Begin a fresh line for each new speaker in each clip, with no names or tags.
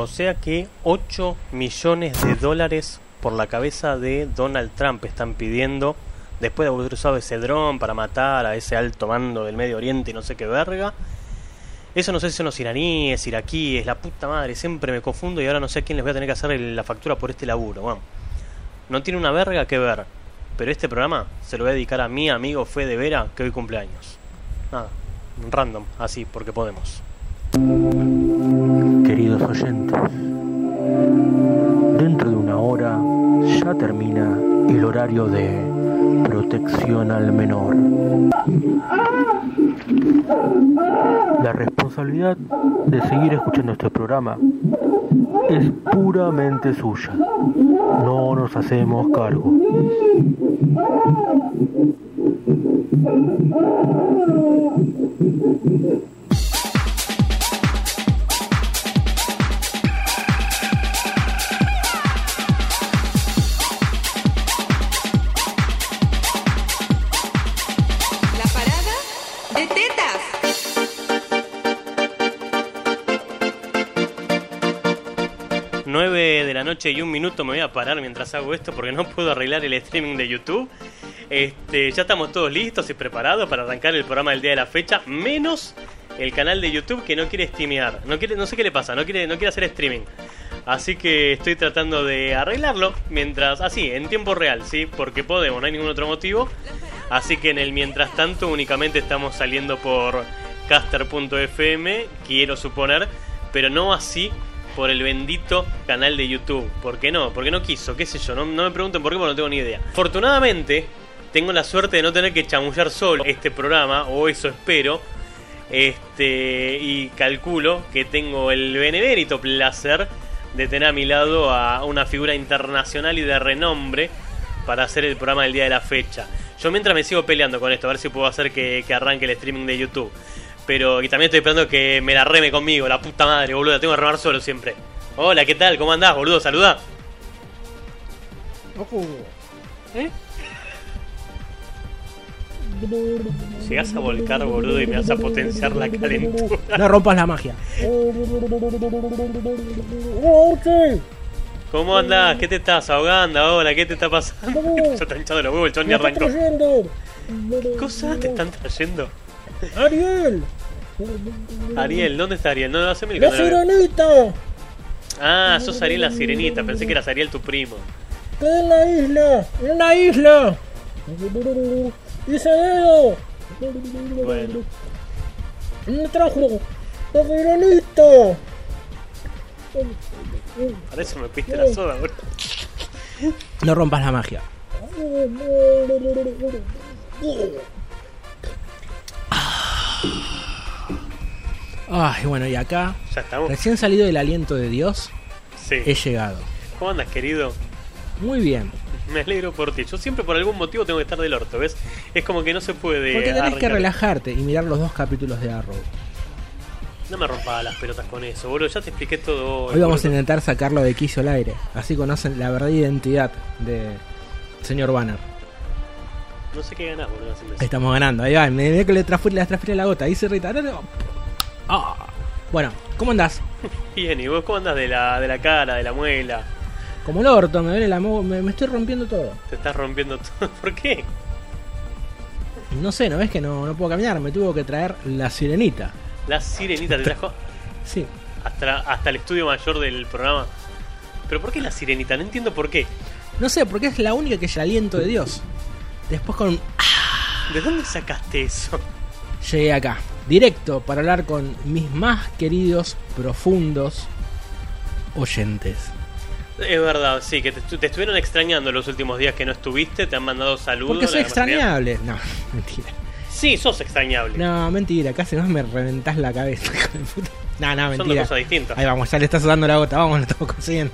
O sea que 8 millones de dólares por la cabeza de Donald Trump están pidiendo después de haber usado ese dron para matar a ese alto mando del Medio Oriente y no sé qué verga. Eso no sé si son los iraníes, iraquíes, la puta madre, siempre me confundo y ahora no sé a quién les voy a tener que hacer la factura por este laburo. Bueno, no tiene una verga que ver, pero este programa se lo voy a dedicar a mi amigo Fede Vera, que hoy cumpleaños. Nada, random, así, porque podemos.
Queridos oyentes, dentro de una hora ya termina el horario de protección al menor. La responsabilidad de seguir escuchando este programa es puramente suya. No nos hacemos cargo.
9 de
la noche y un minuto me voy a parar mientras hago esto porque no puedo arreglar el streaming de YouTube. Este, ya estamos todos listos y preparados para arrancar el programa del día de la fecha, menos el canal de YouTube que no quiere streamear. No, quiere, no sé qué le pasa, no quiere, no quiere hacer streaming. Así que estoy tratando de arreglarlo mientras, ah, así, en tiempo real, ¿sí? Porque podemos, no hay ningún otro motivo. Así que en el mientras tanto únicamente estamos saliendo por caster.fm, quiero suponer, pero no así por el bendito canal de YouTube. ¿Por qué no? Porque no quiso, qué sé yo, no, no me pregunten por qué, porque no tengo ni idea. Afortunadamente, tengo la suerte de no tener que chamullar solo este programa, o eso espero. Este, y calculo que tengo el benemérito placer de tener a mi lado a una figura internacional y de renombre para hacer el programa del día de la fecha. Yo mientras me sigo peleando con esto, a ver si puedo hacer que, que arranque el streaming de YouTube. Pero, y también estoy esperando que me la reme conmigo, la puta madre, boludo, la tengo que remar solo siempre. Hola, ¿qué tal? ¿Cómo andás, boludo? Saluda. ¿Eh? Llegás a volcar, boludo, y me vas a potenciar la calentura.
No rompas la magia.
¿Cómo andás? ¿Qué te estás ahogando ahora? ¿Qué te está pasando? Se está hinchando los huevos, el chon ni arrancó. ¿Qué cosas te están trayendo?
¡Ariel!
Ariel, ¿dónde está Ariel? No, haceme el
¡La sirenita!
Ah, sos Ariel la sirenita, pensé que eras Ariel tu primo.
¡Está en la isla! ¡En la isla! ¡Dice dedo!
Bueno.
¡Me trajo! ¡La sirenita!
Para eso me piste la soda, boludo.
No rompas la magia. Ay, bueno, y acá,
Ya estamos.
recién salido del aliento de Dios, he llegado.
¿Cómo andas, querido?
Muy bien.
Me alegro por ti. Yo siempre por algún motivo tengo que estar del orto, ¿ves? Es como que no se puede.
Porque tenés que relajarte y mirar los dos capítulos de Arrow.
No me rompas las pelotas con eso, boludo. Ya te expliqué todo hoy.
Hoy vamos a intentar sacarlo de quicio al aire. Así conocen la verdadera identidad de señor Banner.
No sé qué ganás, boludo.
Estamos ganando. Ahí va. Me ve que le transfiere, le transfiere la gota. Ahí se no. Ah. Bueno, ¿cómo andás?
Bien, ¿y vos cómo andas de la, de la cara, de la muela?
Como el orto, me duele la me, me estoy rompiendo todo.
Te estás rompiendo todo. ¿Por qué?
No sé, ¿no ves que no, no puedo caminar? Me tuvo que traer la sirenita.
La sirenita te trajo
Sí.
hasta, hasta el estudio mayor del programa. ¿Pero por qué la sirenita? No entiendo por qué.
No sé, porque es la única que es el aliento de Dios. Después con
¿De dónde sacaste eso?
llegué acá, directo para hablar con mis más queridos, profundos oyentes.
Es verdad, sí, que te, estu- te estuvieron extrañando los últimos días que no estuviste, te han mandado saludos.
Porque soy extrañable. No, mentira.
Sí, sos extrañable.
No, mentira, casi más me reventás la cabeza, hijo de puta. No, no,
Son dos
mentira.
cosas distintas.
Ahí vamos, ya le estás dando la gota, vamos, lo estamos consiguiendo.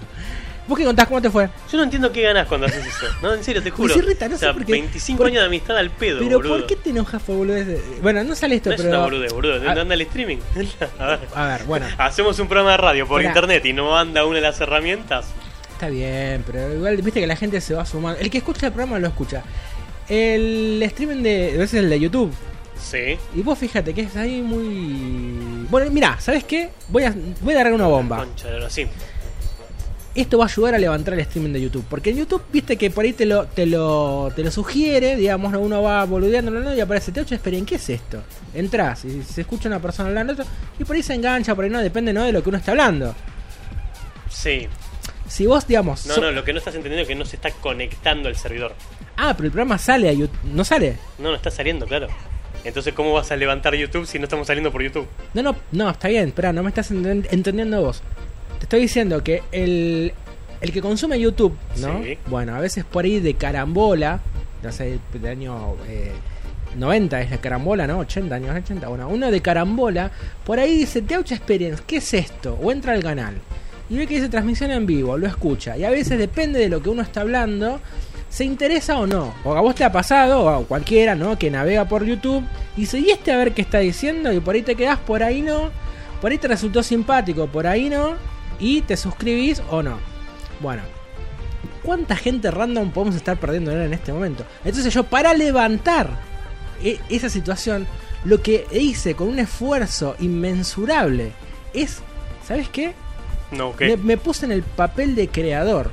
¿Vos qué contás? ¿Cómo te fue?
Yo no entiendo qué ganas cuando haces eso. No, en serio, te juro.
se irrita, no
o sea,
sé por qué.
25
Por-
años de amistad al pedo,
Pero
boludo.
¿por qué te enojas por boludez? Bueno, no sale esto,
No es
pero.
una boludez, boludo.
Ah.
Anda el streaming. A ver.
A ver, bueno,
Hacemos un programa de radio por internet y no anda una de las herramientas.
está bien, pero igual viste que la gente se va sumando. El que escucha el programa lo escucha. El streaming de. A veces el de YouTube.
Sí.
Y vos fíjate que es ahí muy... Bueno, mira, ¿sabes qué? Voy a, voy a agarrar una bomba.
Concha sí.
Esto va a ayudar a levantar el streaming de YouTube. Porque en YouTube, viste que por ahí te lo, te lo, te lo sugiere, digamos, ¿no? uno va boludeando y aparece, te esperen, ¿qué es esto? Entrás y se escucha una persona hablando y por ahí se engancha, por ahí no, depende ¿no? de lo que uno está hablando.
Sí.
Si vos, digamos...
No,
so-
no, lo que no estás entendiendo es que no se está conectando el servidor.
Ah, pero el programa sale a YouTube. ¿No sale?
No, no está saliendo, claro. Entonces, ¿cómo vas a levantar YouTube si no estamos saliendo por YouTube?
No, no, no, está bien, espera, no me estás enten- entendiendo vos. Estoy diciendo que el, el que consume YouTube, ¿no?
Sí.
Bueno, a veces por ahí de carambola, no sé, del año eh, 90 es la carambola, ¿no? 80 años 80, bueno, uno de carambola, por ahí dice, Teucha Experience, ¿qué es esto? O entra al canal y ve que dice transmisión en vivo, lo escucha. Y a veces depende de lo que uno está hablando, se interesa o no. O a vos te ha pasado, o a cualquiera, ¿no? Que navega por YouTube y dice, ¿y este a ver qué está diciendo? Y por ahí te quedás, por ahí no. Por ahí te resultó simpático, por ahí no. Y te suscribís o no. Bueno. ¿Cuánta gente random podemos estar perdiendo en este momento? Entonces yo para levantar e- esa situación, lo que hice con un esfuerzo inmensurable es, ¿sabes qué?
No,
Me,
¿qué?
me puse en el papel de creador.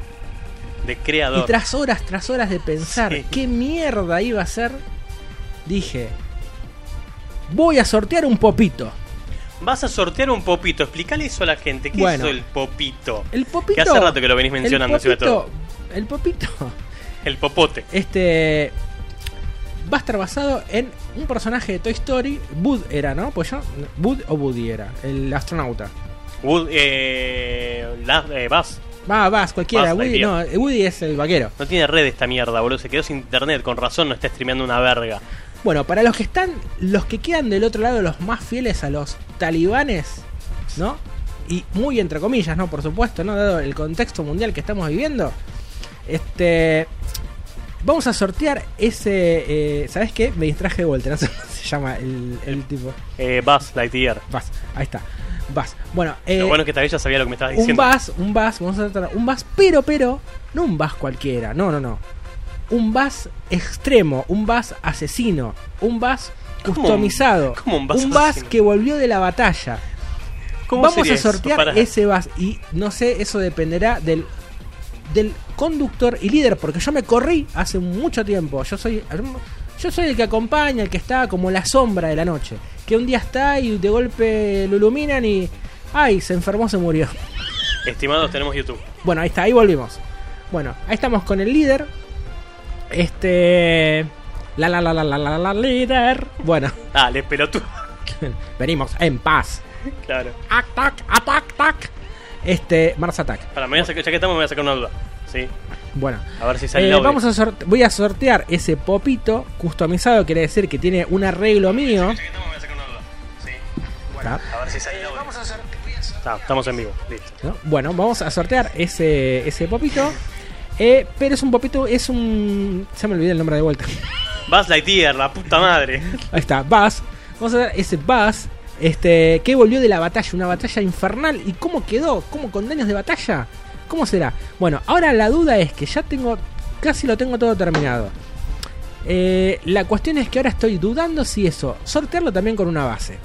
De
Y
creador.
tras horas, tras horas de pensar
Sí.
qué mierda iba a hacer, dije, voy a sortear un popito.
Vas a sortear un popito. Explícale eso a la gente. ¿Qué
Bueno.
es el popito?
El popito...
Que hace rato que lo venís mencionando,
el popito,
todo.
el popito,
El popote.
este... Va a estar basado en un personaje de Toy Story. Bud era, ¿no? Pues yo... Bud o Woody era, el astronauta.
Wood, eh, la, eh, Buzz.
Va, vas, cualquiera.
Buzz
Woody, no. Woody es el vaquero.
No tiene red esta mierda, boludo. Se quedó sin internet. Con razón no está streameando una verga.
Bueno, para los que están, los que quedan del otro lado, los más fieles a los talibanes, ¿no? Y muy entre comillas, ¿no? Por supuesto, ¿no? Dado el contexto mundial que estamos viviendo. Este. Vamos a sortear ese. eh, ¿Sabes qué? Me distraje de vuelta, no sé cómo se llama el, el tipo.
Eh, Buzz Lightyear.
Vas, ahí está. Vas. Bueno, eh,
Lo bueno es que tal vez ya sabía lo que me estabas
un
diciendo.
bus, un bus, vamos a tratar un bus, pero, pero, no un bus cualquiera, no, no, no. Un bus extremo, un bus asesino, un bus
¿Cómo un-
customizado,
cómo un bus
bus
asesino?
que volvió de la batalla.
¿Cómo
Vamos a sortear ese bus y no sé, eso dependerá del del conductor y líder, porque yo me corrí hace mucho tiempo. Yo soy yo soy el que acompaña, el que está como la sombra de la noche, que un día está y de golpe lo iluminan y ay, se enfermó, se murió.
Estimados, tenemos YouTube.
Bueno, ahí está, ahí volvimos. Bueno, ahí estamos con el líder. Este. La la la la la la la líder. Bueno,
Dale, pelotudo.
venimos en paz.
Claro.
Attack, attack, attack. Este, Mars Attack.
Para, me voy a sacar- ya que estamos, me voy a sacar una duda. Sí.
Bueno,
A ver si sale
eh, vamos a sorte- voy a sortear ese popito customizado, quiere decir que tiene un arreglo mío.
Ya que estamos, me voy a sacar una duda. Sí.
¿tá?
A ver si sale el audio. Está, estamos en vivo. Listo.
¿no? Bueno, vamos a sortear ese, ese popito. Eh, pero es un popito, es un. Se me olvidé el nombre de vuelta.
Buzz Lightyear, la puta madre.
Ahí está, Buzz. Vamos a ver ese Buzz. Este, que volvió de la batalla, una batalla infernal. ¿Y cómo quedó? ¿Cómo con daños de batalla? ¿Cómo será? Bueno, ahora la duda es que ya tengo, casi lo tengo todo terminado. Eh, la cuestión es que ahora estoy dudando si eso, sortearlo también con una base.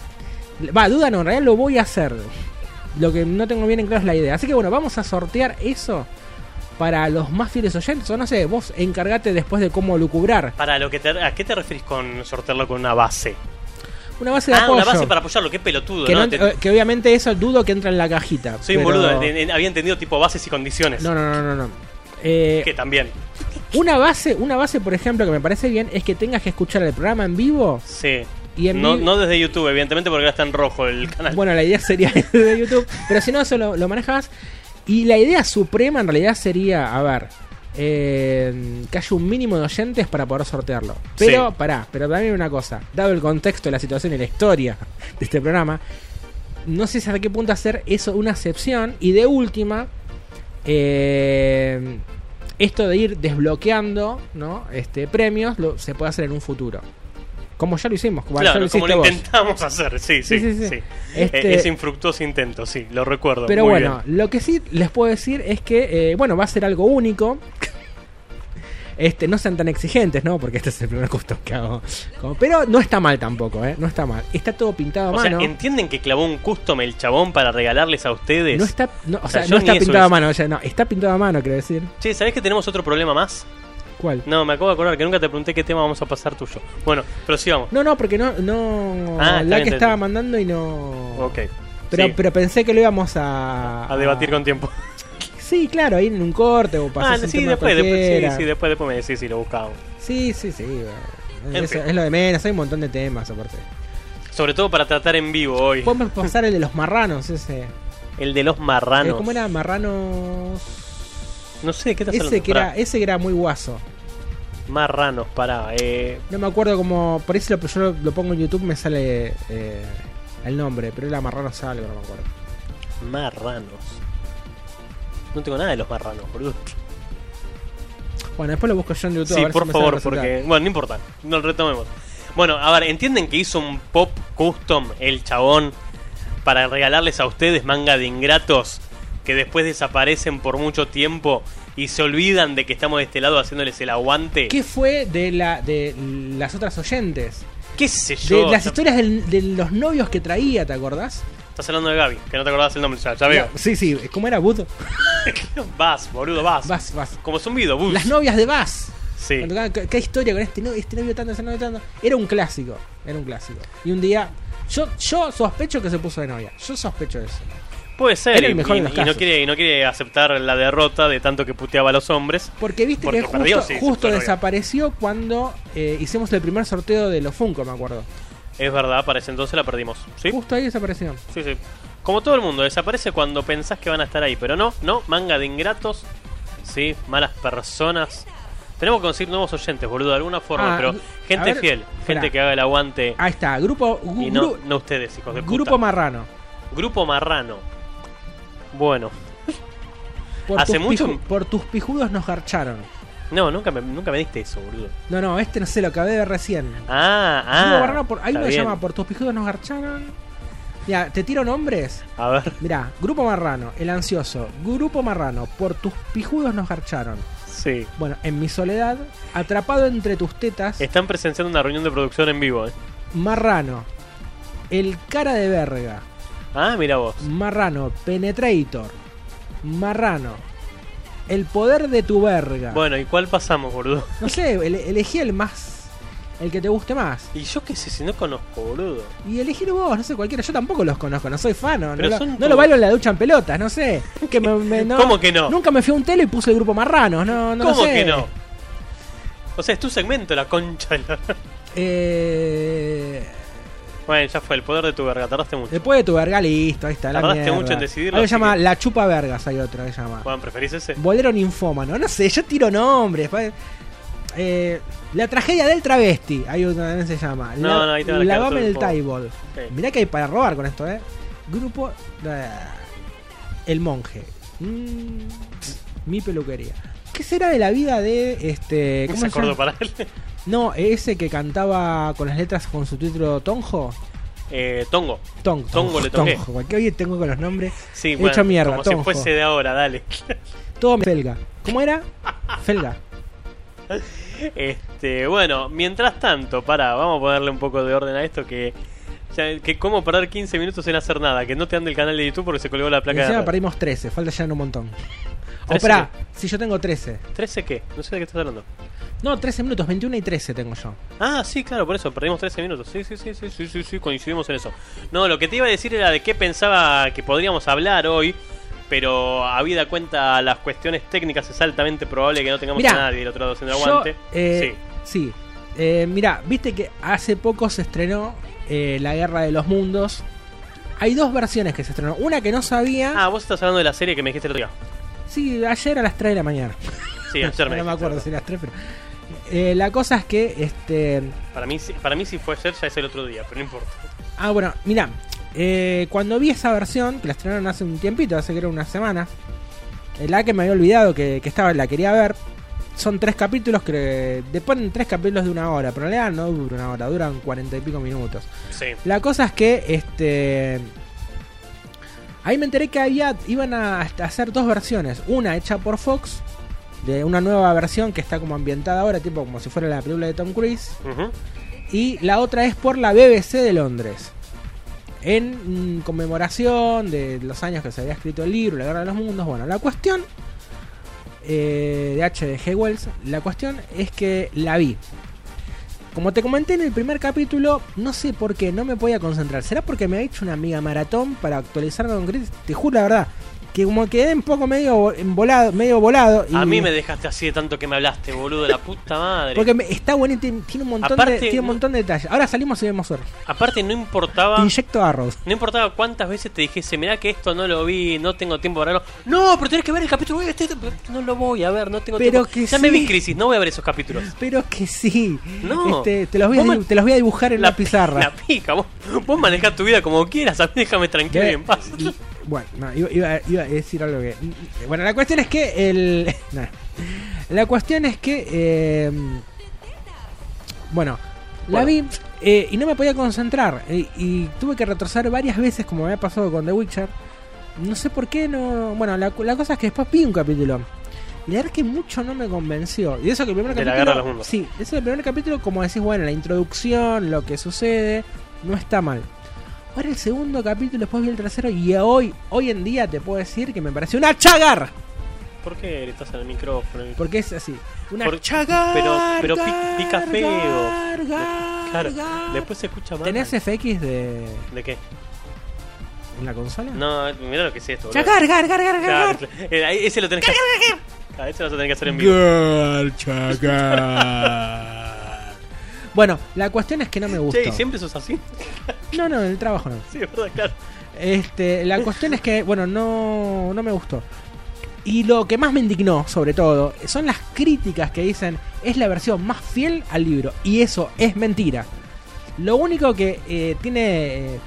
Va, duda no, en realidad lo voy a hacer. Lo que no tengo bien en claro es la idea. Así que bueno, vamos a sortear eso para los más fieles oyentes. O no sé, vos encargate después de cómo lucubrar.
Para lo que te, ¿A qué te referís con sortearlo con una base?
Una base de
Ah,
apoyo.
una base para apoyarlo, qué pelotudo,
que,
¿no?
no-
Te-
eh, que obviamente eso dudo que entra en la cajita.
soy un
pero-
boludo, en- en- había entendido tipo bases y condiciones.
No, no, no, no. no. Eh,
Que también.
una base, una base, por ejemplo, que me parece bien es que tengas que escuchar el programa en vivo.
Sí.
Y en
no,
vivo-
no desde YouTube, evidentemente, porque ahora está en rojo el canal.
Bueno, la idea sería de YouTube, pero si no, eso lo, lo manejas. Y la idea suprema en realidad sería, a ver, eh, que haya un mínimo de oyentes para poder sortearlo. Pero,
Sí.
pará, pero también una cosa, dado el contexto la situación y la historia de este programa, no sé hasta qué punto hacer eso una excepción. Y de última, eh, esto de ir desbloqueando ¿no? este, premios lo, se puede hacer en un futuro. Como ya lo hicimos, como ya
claro,
lo
como lo intentamos hacer, sí, sí,
Sí,
sí.
sí, sí.
Eh,
Este-
Ese infructuoso intento, sí, lo recuerdo.
Pero
muy
bueno,
bien.
lo que sí les puedo decir es que, eh, bueno, va a ser algo único. Este, no sean tan exigentes, ¿no? Porque este es el primer custom que hago. Como- pero no está mal tampoco, ¿eh? No está mal. Está todo pintado a
O sea,
mano.
¿entienden que clavó un custom el chabón para regalarles a ustedes?
no está, no, o
O sea,
no está pintado a mano, o sea, no, está pintado a mano, quiero decir.
Che, ¿sabés que tenemos otro problema más?
¿Cuál?
No, me acabo de acordar que nunca te pregunté qué tema vamos a pasar tuyo. Bueno, prosigamos.
No, no, porque no, no
Ah,
la que estaba mandando y no.
Ok.
Pero,
Sí,
pero pensé que lo íbamos a.
a debatir con tiempo.
Sí, claro, ahí en un corte o
Ah,
pasás un
sí, después, después, sí, sí, después, después me decís si lo buscamos.
Sí, sí, sí. bueno. Eso es lo de menos, hay un montón de temas aparte.
Sobre todo para tratar en vivo hoy.
Podemos pasar el de los marranos, ese.
El de los
Eh,
marranos.
¿Cómo era? Marranos.
No sé, ¿qué estás hablando?
Ese que, era, ese que era muy guaso.
Marranos, pará. Eh,
No me acuerdo cómo. Por eso lo, yo lo, lo pongo en YouTube, me sale eh, el nombre, pero era Marranos algo, no me acuerdo.
marranos. No tengo nada de los marranos, boludo.
Bueno, después lo busco yo en YouTube. a
Sí,
ver
por
si
favor, porque. Bueno, no importa. No retomemos. Bueno, a ver, ¿entienden que hizo un pop custom el chabón para regalarles a ustedes manga de ingratos que después desaparecen por mucho tiempo y se olvidan de que estamos de este lado haciéndoles el aguante?
¿Qué fue de la de las otras oyentes?
¿Qué sé
De
yo?
las historias del- de los novios que traía, ¿te acordás?
Estás hablando de Gaby, que no te acordabas el nombre, ya, ya veo.
Sí, sí, ¿cómo era Bud?
Vas, boludo, vas.
Vas, vas.
Como zumbido, bus.
Las novias de Bass.
Sí.
Cuando cada- ¿Qué, qué historia con este novio, este novio tanto, ese novio tanto? Era un clásico, era un clásico. Y un día, yo, yo sospecho que se puso de novia. Yo sospecho eso.
Puede ser,
el
y,
mejor de
y-
los
y no quiere, y no quiere aceptar la derrota de tanto que puteaba a los hombres.
Porque viste
Porque
que justo,
perdió, sí, se
justo desapareció cuando eh, hicimos el primer sorteo de los Funko, me acuerdo.
Es verdad, para ese entonces la perdimos. ¿Sí?
Justo ahí desapareció.
Sí, sí. Como todo el mundo, desaparece cuando pensás que van a estar ahí, pero no, no, manga de ingratos, sí, malas personas. Tenemos que conseguir nuevos oyentes, boludo, de alguna forma,
Ah,
pero gente
ver,
fiel,
espera.
gente que haga el aguante
Ahí está, grupo,
y no, no ustedes, hijos de puta.
grupo marrano.
Grupo marrano. Bueno,
Por
Hace mucho-
piju- por tus pijudos nos garcharon.
no, nunca me, nunca me diste eso, boludo.
No, no, este no sé, lo acabé de ver recién.
Ah, ah.
Grupo marrano, por, hay uno que se
bien.
llama Por tus pijudos nos garcharon. Mira, te tiro nombres.
A ver,
Mirá, Grupo Marrano, El Ansioso, Grupo Marrano, por tus pijudos nos garcharon.
sí.
Bueno, en mi soledad, atrapado entre tus tetas,
Están presenciando una reunión de producción en vivo, eh.
Marrano, El cara de verga,
Ah, mira vos.
Marrano, Penetrator, Marrano, El poder de tu verga.
Bueno, ¿y cuál pasamos, boludo?
No sé, ele- elegí el más, el que te guste más.
Y yo qué sé, si no conozco, boludo.
Y elegí vos, no sé, cualquiera. Yo tampoco los conozco, no soy fan, no,
Pero
no, no lo bailo en la ducha en pelotas, no sé. Que me- me- no-
¿Cómo que no?
Nunca me fui a un tele y puse el grupo Marranos, no, no
¿Cómo
sé.
que no? O sea, es tu segmento, la concha. la-
Eh,
Bueno, ya fue, el poder de tu verga, tardaste mucho.
después de tu verga, listo, ahí está. La
Tardaste mucho en decidirlo, así
se llama
que-
La Chupa Vergas, hay otro que se llama.
Juan, ¿preferís ese?
Bolero ninfómano, no sé, yo tiro nombres. Eh, la tragedia del travesti, hay otro también se llama.
No,
La-
no, ahí te van a quedar
Lavame
todo el
el
poco.
table.
Sí.
Mirá que hay para robar con esto, eh. Grupo. el monje. Mm, mi peluquería. ¿Qué será de la vida de este.
¿Cómo
¿Cómo
se
se
acordó para él?
No, ese que cantaba con las letras con su título Tonjo.
Eh, Tongo.
Tong,
Tongo le toqué.
Cualquier tengo con los nombres.
Sí,
He
bueno,
hecho mierda,
como si fuese de ahora, dale.
Todo felga. ¿Cómo era? Felga.
Este, bueno, mientras tanto, para, vamos a ponerle un poco de orden a esto que ya- que cómo perder 15 minutos sin hacer nada, que no te ande el canal de YouTube porque se colgó la
Y
placa de red.
perdimos 13, falta ya un montón. O
13
pará, si yo tengo 13.
¿13 qué? No sé de qué estás hablando.
No, 13 minutos, 21 y 13 tengo yo.
Ah, sí, claro, por eso, perdimos 13 minutos. Sí, sí, sí, sí, sí, sí, sí, coincidimos en eso. No, lo que te iba a decir era de qué pensaba que podríamos hablar hoy, pero habida cuenta las cuestiones técnicas es altamente probable que no tengamos
Mirá,
a nadie del otro lado haciendo aguante.
eh, sí. Eh, mira, viste que hace poco se estrenó eh, La Guerra de los Mundos. Hay dos versiones que se estrenó. Una que no sabía.
Ah, vos estás hablando de la serie que me dijiste el otro día.
Sí, ayer a las 3 de la mañana.
Sí, ayer me
no me acuerdo si eran las 3, pero. Eh, la cosa es que. este
Para mí, para mí si fue ayer ya es el otro día, pero no importa.
Ah, bueno, mira. eh, cuando vi esa versión, que la estrenaron hace un tiempito, hace que era unas semanas. eh, la que me había olvidado que, que estaba, la quería ver. Son tres capítulos que. Después tres capítulos de una hora, pero en realidad no dura una hora, duran cuarenta y pico minutos.
Sí.
La cosa es que este. Ahí me enteré que había, iban a hacer dos versiones. Una hecha por Fox, de una nueva versión que está como ambientada ahora, tipo como si fuera la película de Tom Cruise. Y la otra es por la BBC de Londres. En mm, conmemoración de los años que se había escrito el libro, La Guerra de los Mundos. Bueno, la cuestión eh, de H.G. Wells, la cuestión es que la vi. Como te comenté en el primer capítulo, no sé por qué no me podía concentrar. ¿Será porque me ha hecho una amiga maratón para actualizarme con Chris? Te juro la verdad, que como quedé un poco medio volado, medio volado. y-
A mí me dejaste así de tanto que me hablaste, boludo, de la puta madre.
Porque me- está bueno y tiene, tiene un montón
Aparte,
de, tiene un montón de detalles. Ahora salimos y vemos suerte.
Aparte no importaba...
Te inyecto arroz.
No importaba cuántas veces te dijese, mirá que esto no lo vi, no tengo tiempo para verlo. No, pero tenés que ver el capítulo este, este". no lo voy a ver, no tengo
Pero
tiempo.
que
ya me vi Crisis, no voy a ver esos capítulos.
Pero que sí.
No.
Este, te, los voy a, te los voy a dibujar en la, pizarra.
La pica, vos, vos manejás tu vida como quieras, a mí déjame tranquilo y en paz.
Bueno, no, iba, iba- iba a decir algo que. Bueno, la cuestión es que el. nah. La cuestión es que. eh, bueno, la vi eh, y no me podía concentrar. eh, y tuve que retroceder varias veces, como me había pasado con The Witcher. No sé por qué no. Bueno, la, la cosa es que después vi un capítulo. Y la verdad es que mucho no me convenció. Y eso que el primer
De la
capítulo.
Mundos.
Sí, eso el primer capítulo, como decís, bueno, la introducción, lo que sucede, no está mal. Ahora el segundo capítulo, después vi el tercero y hoy, hoy en día te puedo decir que me pareció una chagar.
¿Por qué gritas en el micrófono?
Porque es así. Una
Por-
chagar.
pero- pero pi- pica feo.
gar, gar,
Claro, después se escucha mal.
¿Tenés FX de
¿De qué?
en la consola?
No, mira lo que es esto.
Chagar, gar, gar, gar, gar.
eh, ese lo tenés que hacer. Ese lo tenés que hacer en vivo.
Gar, chagar. Bueno, la cuestión es que no me gustó.
Che, ¿y siempre sos así?
No, no, en el trabajo no.
Sí, es verdad, claro.
Este, la cuestión es que, bueno, no, no me gustó. Y lo que más me indignó, sobre todo, son las críticas que dicen es la versión más fiel al libro. Y eso es mentira. Lo único que eh, tiene... eh,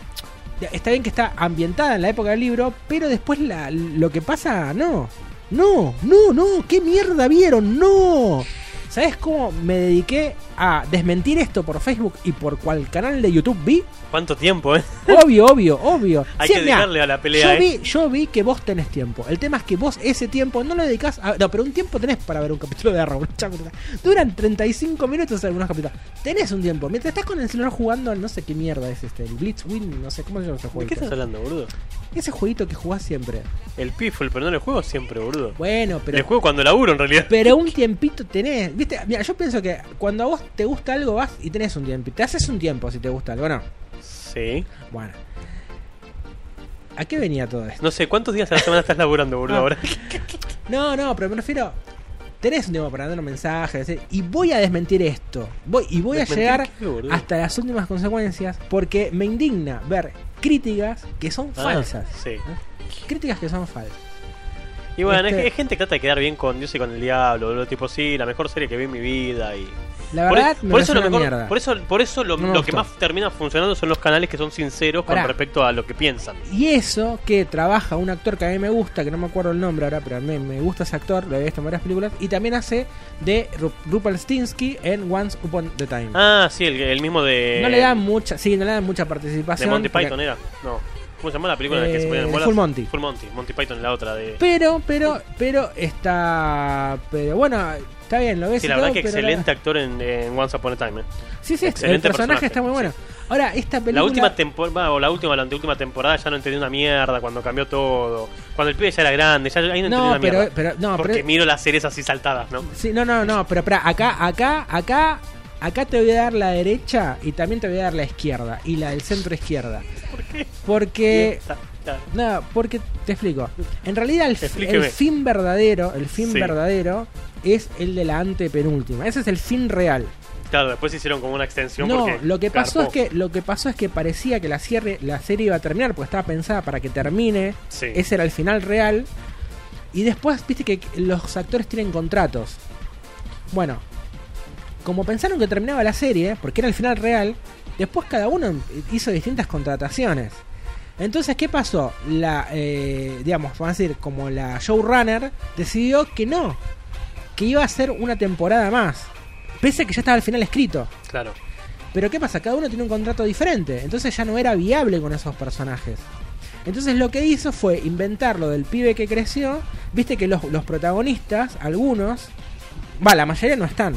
está bien que está ambientada en la época del libro, pero después la- lo que pasa, no. No, no, no, ¿qué mierda vieron? No. ¿Sabes cómo me dediqué a desmentir esto por Facebook y por cual canal de YouTube vi?
¿Cuánto tiempo, eh?
Obvio, obvio, obvio.
Hay
Sí,
que
mirá,
dejarle a la pelea,
Yo
eh.
vi, yo vi que vos tenés tiempo. El tema es que vos ese tiempo no lo dedicás a. No, pero un tiempo tenés para ver un capítulo de Arrow. Duran 35 minutos algunos capítulos. Tenés un tiempo. Mientras estás con el celular jugando al no sé qué mierda es este. El Blitzwing, no sé cómo se llama ese
¿De
juego.
qué estás hablando, boludo?
Ese jueguito que jugás siempre.
El Piffle, pero no el juego siempre, boludo.
Bueno, pero.
El juego cuando laburo, en realidad.
Pero un tiempito tenés. ¿Viste? Mira, yo pienso que cuando a vos te gusta algo, vas y tenés un tiempo. Te haces un tiempo si te gusta algo, ¿no?
Sí.
Bueno. ¿A qué venía todo esto?
No sé, ¿cuántos días a la semana estás laburando, boludo,
Ah.
ahora?
No, no, pero me refiero. Tenés un tiempo para dar un mensaje, y voy a desmentir esto. Voy, y voy a
¿Desmentir
llegar
qué,
hasta las últimas consecuencias porque me indigna ver críticas que son
Ah,
falsas.
sí.
¿eh? Críticas que son falsas.
Y bueno, es-
Este-
es, gente que trata de quedar bien con Dios y con el diablo. Tipo, sí, la mejor serie que vi en mi vida y...
La
Por,
verdad,
e-
me
por eso lo mejor-
mierda.
por eso, por eso lo,
No me
lo que más termina funcionando son los canales que son sinceros
Pará.
con respecto a lo que piensan.
Y eso que trabaja un actor que a mí me gusta, que no me acuerdo el nombre ahora, pero a mí me gusta ese actor, lo he visto en varias películas, y también hace de Ru- Rupelstinsky en Once Upon the Time.
Ah, sí, el, el mismo de...
no le dan mucha, sí, no le dan mucha
De
participación.
Monty
porque-
Python era. No. ¿Cómo se llama la película en la que se
Eh,
ponían
de
bolas?
Full Monty.
Full Monty. Monty Python es la otra de...
Pero, pero, pero está. Pero bueno, está bien, lo ves.
Sí, la
todo,
verdad que
pero
excelente actor en, en Once Upon a Time. eh.
Sí, sí, el
excelente
personaje,
personaje,
está muy bueno. Ahora, esta película.
La última temporada, o la última, la anteúltima temporada ya no entendí una mierda cuando cambió todo. Cuando el pibe ya era grande, ya ahí no entendí
No,
una
pero,
mierda.
pero, no,
Porque
pero.
miro las series así saltadas, ¿no?
Sí, no, no, no, pero espera, acá, acá, acá. Acá te voy a dar la derecha y también te voy a dar la izquierda y la del centro izquierda.
¿Por qué?
Porque No, porque te explico. En realidad el, el fin verdadero, el fin
Sí.
verdadero es el de la antepenúltima. Ese es el fin real.
Claro, después hicieron como una extensión
No,
porque
lo que pasó es que lo que pasó es que parecía que la serie la serie iba a terminar porque estaba pensada para que termine.
Sí.
Ese era el final real. Y después, viste que los actores tienen contratos. Bueno, como pensaron que terminaba la serie, porque era el final real, después cada uno hizo distintas contrataciones. Entonces, ¿qué pasó? La, eh, digamos, vamos a decir, como la showrunner decidió que no, que iba a ser una temporada más, pese a que ya estaba el final escrito.
Claro.
Pero ¿qué pasa? Cada uno tiene un contrato diferente, entonces ya no era viable con esos personajes. Entonces lo que hizo fue inventar lo del pibe que creció. Viste que los, los protagonistas, algunos, va, la mayoría no están.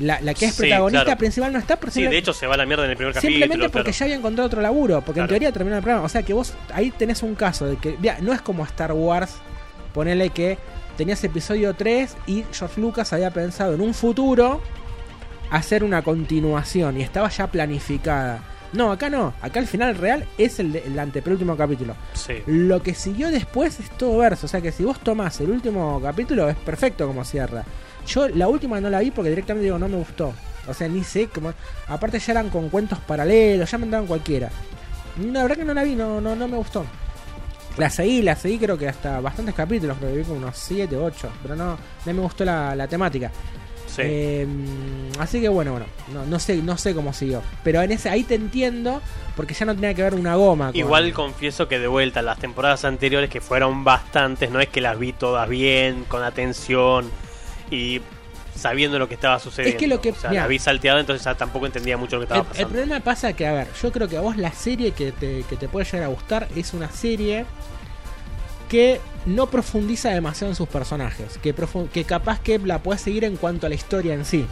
La, la que es
Sí,
protagonista
claro.
principal no está,
Sí, de hecho se va a la mierda en el primer
simplemente
capítulo.
porque
claro.
ya había encontrado otro laburo. Porque en teoría terminó el programa. O sea que vos ahí tenés un caso de que, mira, no es como Star Wars, ponele que tenías episodio 3 y George Lucas había pensado en un futuro hacer una continuación y estaba ya planificada. No, acá no. Acá el final real es el, de- el antepenúltimo capítulo.
Sí.
Lo que siguió después es todo verso. O sea que si vos tomás el último capítulo, es perfecto como cierra. Yo la última no la vi porque directamente digo, no me gustó. O sea, ni sé cómo. Aparte ya eran con cuentos paralelos, ya me daban cualquiera. La verdad que no la vi, no, no, no me gustó. La seguí, la seguí creo que hasta bastantes capítulos, creo que vi como unos 7, 8. Pero no, no me gustó la, la temática.
Sí.
Eh, así que bueno, bueno, no, no sé, no sé cómo siguió. Pero en ese, ahí te entiendo, porque ya no tenía que ver una goma. con-
Igual confieso que de vuelta las temporadas anteriores que fueron bastantes, no es que las vi todas bien, con atención y sabiendo lo que estaba sucediendo.
Es que lo que-
o sea,
mirá.
la vi salteada, entonces ya tampoco entendía mucho lo que estaba
El, el
pasando.
problema pasa que, a ver, yo creo que a vos la serie que te, que te puede llegar a gustar es una serie que no profundiza demasiado en sus personajes. Que, que capaz que la puedes seguir en cuanto a la historia en sí.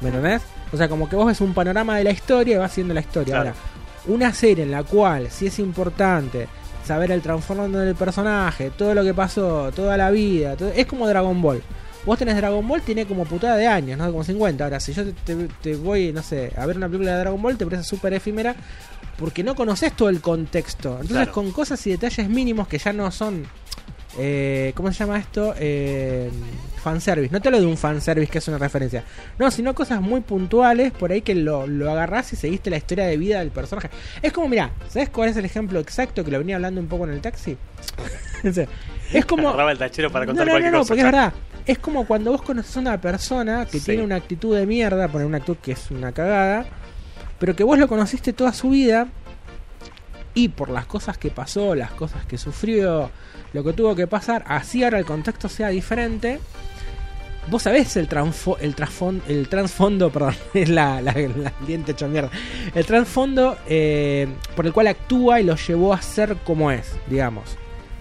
¿Me entendés? O sea, como que vos ves un panorama de la historia y vas viendo la historia.
Claro.
Ahora, una serie en la cual sí es importante saber el trasfondo del personaje, todo lo que pasó, toda la vida, todo- es como Dragon Ball. Vos tenés Dragon Ball, tiene como putada de años, ¿no? Como 50. Ahora, si yo te, te- te voy, no sé, a ver una película de Dragon Ball, te parece súper efímera porque no conoces todo el contexto. Entonces,
Claro.
con cosas y detalles mínimos que ya no son. Eh, ¿Cómo se llama esto? Eh, fanservice. No te lo de un fanservice que es una referencia. No, sino cosas muy puntuales por ahí que lo, lo agarrás y seguiste la historia de vida del personaje. Es como, mira, ¿sabes cuál es el ejemplo exacto que lo venía hablando un poco en el taxi? Es como.
Agarraba el tachero para
No,
contar
no, no,
cualquier
no,
cosa.
porque es verdad. Es como cuando vos conoces a una persona que
Sí.
tiene una actitud de mierda, poner una actitud que es una cagada, pero que vos lo conociste toda su vida y por las cosas que pasó, las cosas que sufrió, lo que tuvo que pasar, así ahora el contexto sea diferente. Vos sabés el, transfo- el, el trasfondo, perdón, es la, la, la diente hecho mierda. El trasfondo eh, por el cual actúa y lo llevó a ser como es, digamos.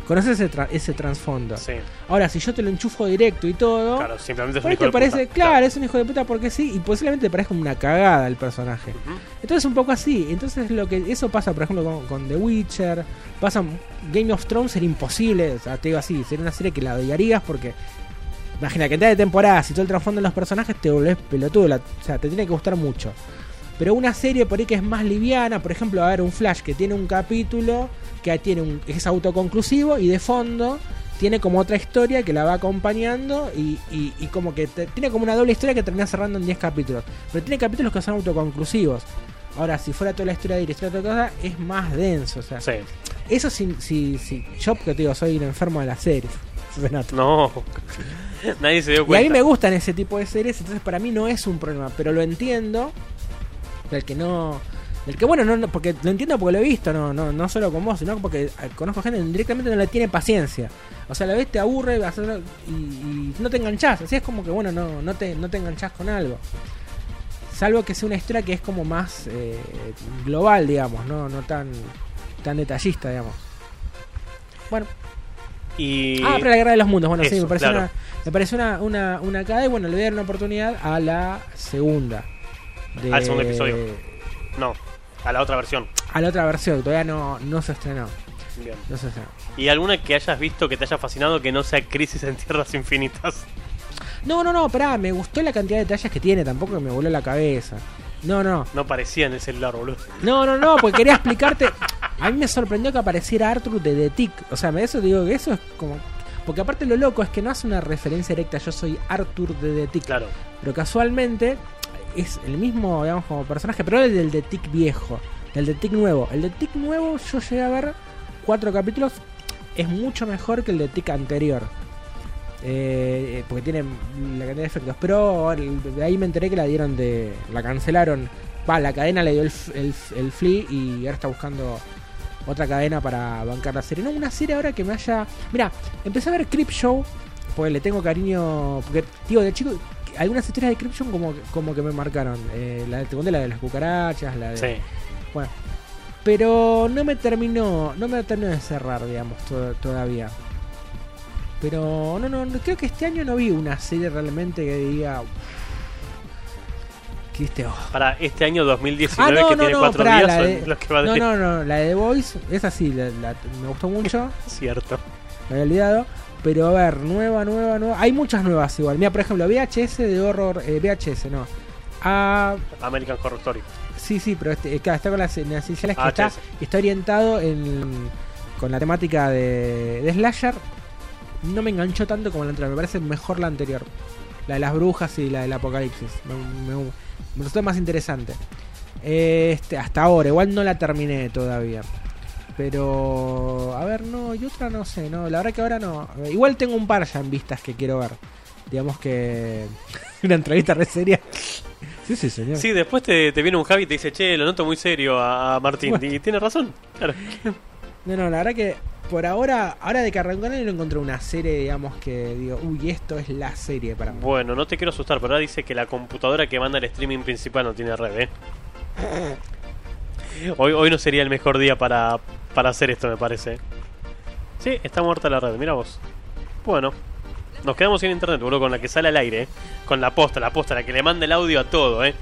Conoces ese, tra- ese trasfondo.
Sí,
Ahora, si yo te lo enchufo directo y todo,
claro, simplemente es
por
un
ahí
hijo
te
de
parece,
puta.
claro, es un hijo de puta porque sí, y posiblemente te parezca una cagada el personaje.
Ujú.
Entonces un poco así. Entonces lo que eso pasa, por ejemplo, con, con The Witcher, pasa Game of Thrones sería imposible, o sea, te digo así, sería una serie que la odiarías porque imagina que cantidad de temporadas y todo el trasfondo de los personajes te volvés pelotudo, la- o sea, te tiene que gustar mucho. Pero una serie por ahí que es más liviana, por ejemplo, a ver, un Flash que tiene un capítulo que tiene un, es autoconclusivo y de fondo tiene como otra historia que la va acompañando y, y- y como que te- tiene como una doble historia que termina cerrando en 10 capítulos. Pero tiene capítulos que son autoconclusivos. Ahora, si fuera toda la historia de ir y otra cosa, es más denso. O sea,
Sí.
eso si, si, si yo, porque te digo, soy un enfermo de las series.
No. Nadie se dio
Y a
cuenta.
mí me gustan ese tipo de series, entonces para mí no es un problema, pero lo entiendo del que no del que bueno, no, no, porque lo entiendo porque lo he visto, no no no solo con vos, sino porque eh, conozco gente que directamente no le tiene paciencia. O sea, la vez te aburre a y, y no te enganchás, así es como que bueno, no no te no te enganchás con algo. Salvo que sea una historia que es como más eh, global, digamos, no no tan tan detallista, digamos. Bueno,
Y...
Ah, pero la guerra de los mundos. Bueno, sí, me
claro.
una, me pareció una, una, una y bueno, le voy a dar una oportunidad a la segunda. De-
Al segundo episodio. No, a la otra versión.
A la otra versión, todavía no, no se estrenó.
Bien.
No se estrenó.
¿Y alguna que hayas visto que te haya fascinado que no sea Crisis en Tierras Infinitas?
No, no, no, pará, me gustó la cantidad de detalles que tiene, tampoco me voló la cabeza. No, no.
No parecía en el celular, boludo.
No, no, no, porque quería explicarte. A mí me sorprendió que apareciera Arthur de The Tick. O sea, me eso digo que eso es como. Porque aparte lo loco es que no hace una referencia directa. Yo soy Arthur de The Tick.
Claro.
Pero casualmente es el mismo, digamos, como personaje, pero el del The Tick viejo, el The Tick nuevo. El The Tick nuevo yo llegué a ver cuatro capítulos, es mucho mejor que el The Tick anterior. Eh, porque tiene la cantidad de efectos. Pero de ahí me enteré que la dieron de. La cancelaron. Va, la cadena le dio el, el, el flea y ahora está buscando otra cadena para bancar la serie. No, una serie ahora que me haya. Mira, empecé a ver Crip Show. Porque le tengo cariño. Porque, digo, de chico. Algunas historias de Crip Show como, que- como que me marcaron. Eh, la, te conté la de las cucarachas, la de.
Sí.
Bueno. Pero no me terminó, no me terminó de cerrar, digamos, to- todavía. Pero no, no, no, creo que este año no vi una serie realmente que diga. Que oh.
Para este año 2019
Ah, no,
que
no,
tiene cuatro días
de-
los que va a
no,
decir.
no, no, la de The Voice, es así, la- la- me gustó mucho,
Cierto.
me había olvidado. Pero a ver, nueva, nueva, nueva. Hay muchas nuevas igual. Mira, por ejemplo, VHS de horror. eh, VHS, no. Ah,
American Horror Story.
sí, sí, pero este, claro, está con las, las iniciales que está,
VHS.
está orientado en, con la temática de, de Slasher. No me enganchó tanto como la anterior. Me parece mejor la anterior. La de las brujas y la del apocalipsis. Me, me- me resultó más interesante. Este, hasta ahora, igual no la terminé todavía. Pero, a ver, no, y otra no sé, no, la verdad que ahora no. Igual tengo un par ya en vistas que quiero ver. Digamos que una entrevista re seria. Sí, sí, señor.
Sí, después te, te viene un Javi y te dice, che, lo noto muy serio a, Martín.
Bueno.
Y tiene razón. Claro.
No, no, la verdad que por ahora, ahora de que arrancó no encontré una serie, digamos, que digo, uy, esto es la serie para mí.
Bueno, no te quiero asustar, pero ahora dice que la computadora que manda el streaming principal no tiene red, ¿eh? Hoy, hoy no sería el mejor día para, para hacer esto, me parece. Sí, está muerta la red, mira vos. Bueno, nos quedamos sin internet, boludo, con la que sale al aire, ¿eh? Con la posta, la posta, la que le manda el audio a todo, ¿eh?